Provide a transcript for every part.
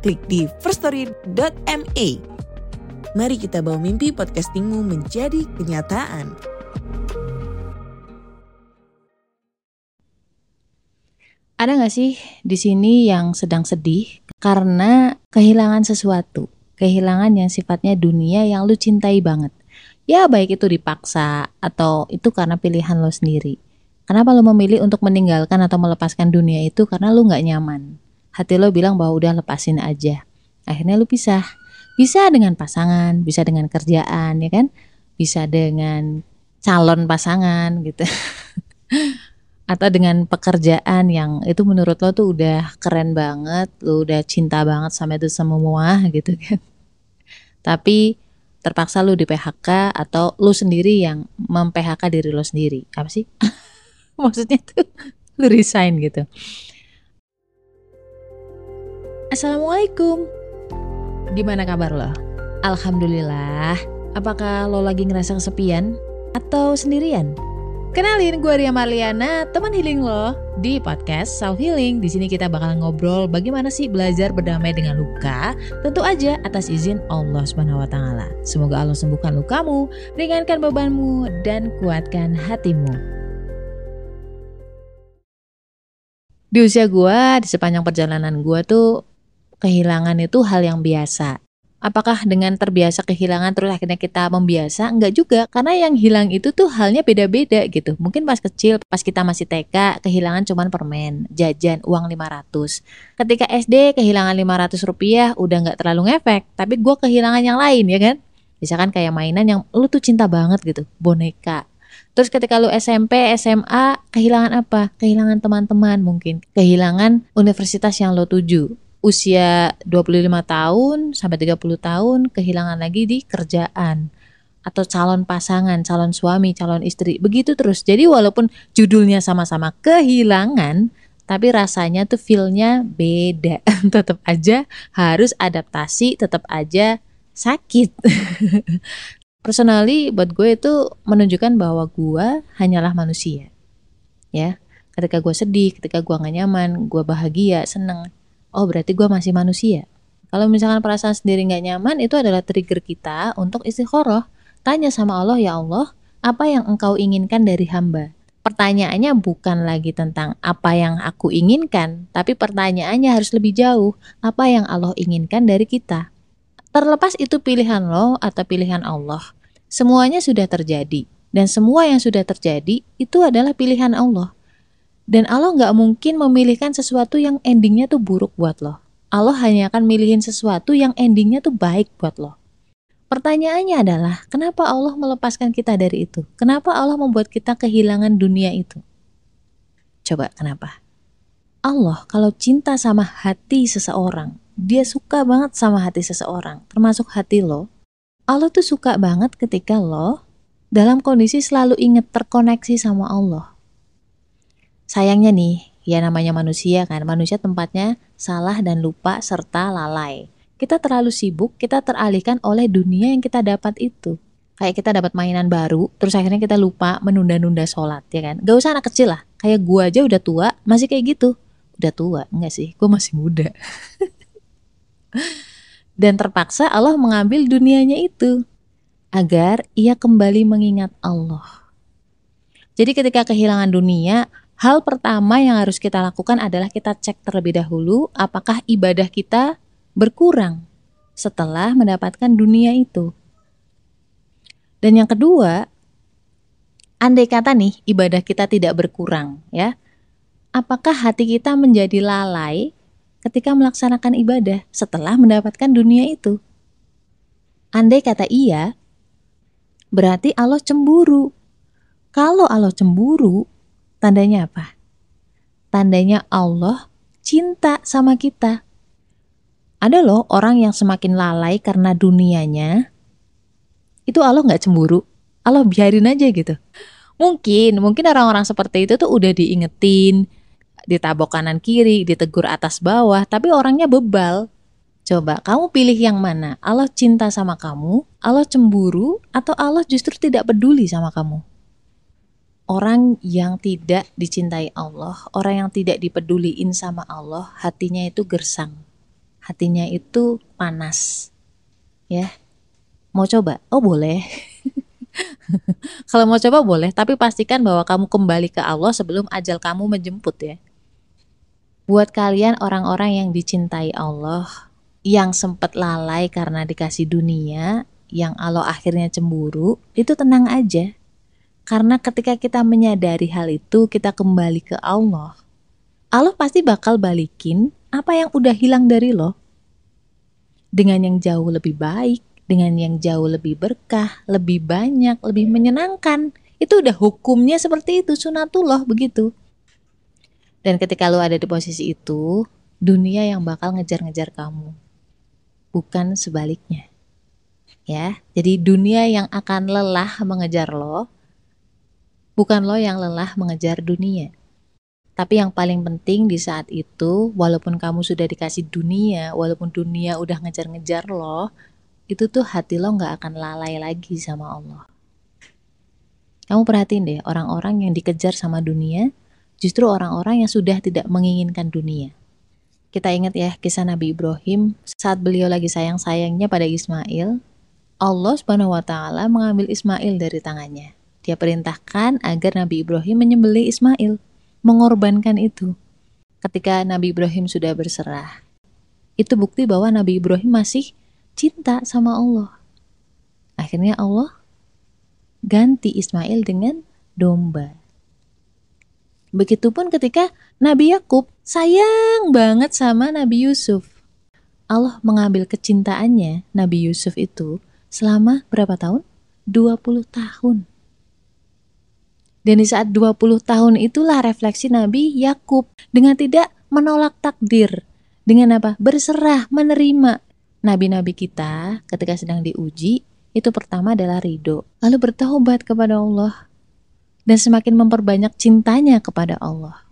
klik di firststory.me. Mari kita bawa mimpi podcastingmu menjadi kenyataan. Ada nggak sih di sini yang sedang sedih karena kehilangan sesuatu, kehilangan yang sifatnya dunia yang lu cintai banget? Ya baik itu dipaksa atau itu karena pilihan lo sendiri. Kenapa lo memilih untuk meninggalkan atau melepaskan dunia itu karena lu nggak nyaman? Hati lo bilang bahwa udah lepasin aja. Akhirnya lu pisah. Bisa dengan pasangan, bisa dengan kerjaan, ya kan? Bisa dengan calon pasangan gitu. atau dengan pekerjaan yang itu menurut lo tuh udah keren banget, lo udah cinta banget sama itu semua gitu kan. Tapi terpaksa lu di PHK atau lu sendiri yang mem-PHK diri lo sendiri. Apa sih? Maksudnya tuh lu resign gitu. Assalamualaikum. Gimana kabar lo? Alhamdulillah. Apakah lo lagi ngerasa kesepian atau sendirian? Kenalin, gue Ria Marliana, teman healing lo di podcast Self Healing. Di sini kita bakal ngobrol bagaimana sih belajar berdamai dengan luka. Tentu aja atas izin Allah Subhanahu. Semoga Allah sembuhkan lukamu, ringankan bebanmu dan kuatkan hatimu. Di usia gue, di sepanjang perjalanan gue tuh kehilangan itu hal yang biasa apakah dengan terbiasa kehilangan terus akhirnya kita membiasa? Enggak juga, karena yang hilang itu tuh halnya beda-beda gitu. Mungkin pas kecil, pas kita masih TK, kehilangan cuman permen, jajan, uang 500. Ketika SD, kehilangan 500 rupiah udah nggak terlalu ngefek, tapi gue kehilangan yang lain ya kan? Misalkan kayak mainan yang lu tuh cinta banget gitu, boneka. Terus ketika lu SMP, SMA, kehilangan apa? Kehilangan teman-teman mungkin. Kehilangan universitas yang lo tuju usia 25 tahun sampai 30 tahun kehilangan lagi di kerjaan atau calon pasangan, calon suami, calon istri. Begitu terus. Jadi walaupun judulnya sama-sama kehilangan, tapi rasanya tuh feel-nya beda. tetap aja harus adaptasi, tetap aja sakit. Personally buat gue itu menunjukkan bahwa gue hanyalah manusia. Ya, ketika gue sedih, ketika gue gak nyaman, gue bahagia, seneng, oh berarti gue masih manusia. Kalau misalkan perasaan sendiri nggak nyaman, itu adalah trigger kita untuk istikharah. Tanya sama Allah, ya Allah, apa yang engkau inginkan dari hamba? Pertanyaannya bukan lagi tentang apa yang aku inginkan, tapi pertanyaannya harus lebih jauh, apa yang Allah inginkan dari kita. Terlepas itu pilihan lo atau pilihan Allah, semuanya sudah terjadi. Dan semua yang sudah terjadi itu adalah pilihan Allah. Dan Allah nggak mungkin memilihkan sesuatu yang endingnya tuh buruk buat lo. Allah hanya akan milihin sesuatu yang endingnya tuh baik buat lo. Pertanyaannya adalah, kenapa Allah melepaskan kita dari itu? Kenapa Allah membuat kita kehilangan dunia itu? Coba kenapa? Allah kalau cinta sama hati seseorang, dia suka banget sama hati seseorang, termasuk hati lo. Allah tuh suka banget ketika lo dalam kondisi selalu inget terkoneksi sama Allah. Sayangnya nih, ya namanya manusia kan, manusia tempatnya salah dan lupa serta lalai. Kita terlalu sibuk, kita teralihkan oleh dunia yang kita dapat itu. Kayak kita dapat mainan baru, terus akhirnya kita lupa menunda-nunda sholat, ya kan? Gak usah anak kecil lah, kayak gua aja udah tua, masih kayak gitu. Udah tua, enggak sih, gua masih muda. dan terpaksa Allah mengambil dunianya itu agar ia kembali mengingat Allah. Jadi ketika kehilangan dunia, Hal pertama yang harus kita lakukan adalah kita cek terlebih dahulu apakah ibadah kita berkurang setelah mendapatkan dunia itu. Dan yang kedua, andai kata nih ibadah kita tidak berkurang ya, apakah hati kita menjadi lalai ketika melaksanakan ibadah setelah mendapatkan dunia itu? Andai kata iya, berarti Allah cemburu. Kalau Allah cemburu, Tandanya apa? Tandanya Allah cinta sama kita. Ada loh orang yang semakin lalai karena dunianya, itu Allah nggak cemburu. Allah biarin aja gitu. Mungkin, mungkin orang-orang seperti itu tuh udah diingetin, ditabok kanan kiri, ditegur atas bawah, tapi orangnya bebal. Coba kamu pilih yang mana? Allah cinta sama kamu, Allah cemburu, atau Allah justru tidak peduli sama kamu? Orang yang tidak dicintai Allah, orang yang tidak dipeduliin sama Allah, hatinya itu gersang hatinya itu panas. Ya. Mau coba? Oh, boleh. Kalau mau coba boleh, tapi pastikan bahwa kamu kembali ke Allah sebelum ajal kamu menjemput ya. Buat kalian orang-orang yang dicintai Allah, yang sempat lalai karena dikasih dunia, yang Allah akhirnya cemburu, itu tenang aja. Karena ketika kita menyadari hal itu, kita kembali ke Allah. Allah pasti bakal balikin apa yang udah hilang dari lo dengan yang jauh lebih baik, dengan yang jauh lebih berkah, lebih banyak, lebih menyenangkan. Itu udah hukumnya seperti itu, sunatullah begitu. Dan ketika lo ada di posisi itu, dunia yang bakal ngejar-ngejar kamu. Bukan sebaliknya. Ya, jadi dunia yang akan lelah mengejar lo, bukan lo yang lelah mengejar dunia. Tapi yang paling penting di saat itu, walaupun kamu sudah dikasih dunia, walaupun dunia udah ngejar-ngejar lo, itu tuh hati lo nggak akan lalai lagi sama Allah. Kamu perhatiin deh, orang-orang yang dikejar sama dunia, justru orang-orang yang sudah tidak menginginkan dunia. Kita ingat ya kisah Nabi Ibrahim saat beliau lagi sayang-sayangnya pada Ismail, Allah Subhanahu wa taala mengambil Ismail dari tangannya. Dia perintahkan agar Nabi Ibrahim menyembelih Ismail mengorbankan itu ketika Nabi Ibrahim sudah berserah. Itu bukti bahwa Nabi Ibrahim masih cinta sama Allah. Akhirnya Allah ganti Ismail dengan domba. Begitupun ketika Nabi Yakub sayang banget sama Nabi Yusuf. Allah mengambil kecintaannya Nabi Yusuf itu selama berapa tahun? 20 tahun. Dan di saat 20 tahun itulah refleksi Nabi Yakub dengan tidak menolak takdir. Dengan apa? Berserah, menerima. Nabi-nabi kita ketika sedang diuji, itu pertama adalah ridho. Lalu bertaubat kepada Allah. Dan semakin memperbanyak cintanya kepada Allah.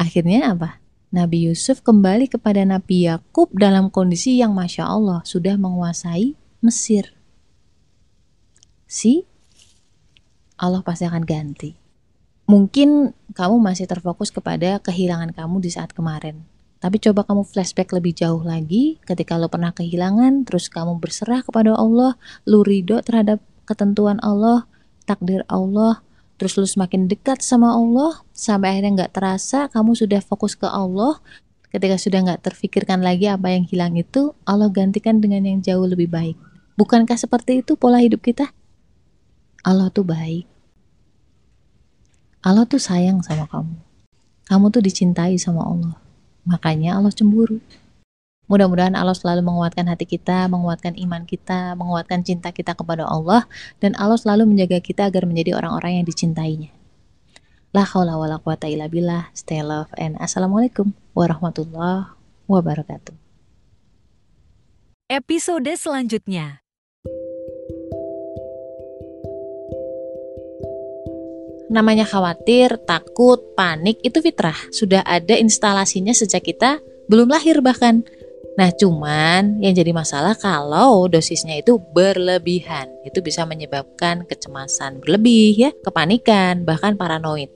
Akhirnya apa? Nabi Yusuf kembali kepada Nabi Yakub dalam kondisi yang Masya Allah sudah menguasai Mesir. Si Allah pasti akan ganti. Mungkin kamu masih terfokus kepada kehilangan kamu di saat kemarin. Tapi coba kamu flashback lebih jauh lagi ketika lo pernah kehilangan, terus kamu berserah kepada Allah, lu ridho terhadap ketentuan Allah, takdir Allah, terus lu semakin dekat sama Allah, sampai akhirnya nggak terasa kamu sudah fokus ke Allah, ketika sudah nggak terfikirkan lagi apa yang hilang itu, Allah gantikan dengan yang jauh lebih baik. Bukankah seperti itu pola hidup kita? Allah tuh baik. Allah tuh sayang sama kamu. Kamu tuh dicintai sama Allah. Makanya Allah cemburu. Mudah-mudahan Allah selalu menguatkan hati kita, menguatkan iman kita, menguatkan cinta kita kepada Allah, dan Allah selalu menjaga kita agar menjadi orang-orang yang dicintainya. La haula wa la quwata illa billah. Stay love and assalamualaikum warahmatullahi wabarakatuh. Episode selanjutnya namanya khawatir, takut, panik itu fitrah. Sudah ada instalasinya sejak kita belum lahir bahkan. Nah, cuman yang jadi masalah kalau dosisnya itu berlebihan. Itu bisa menyebabkan kecemasan berlebih ya, kepanikan, bahkan paranoid.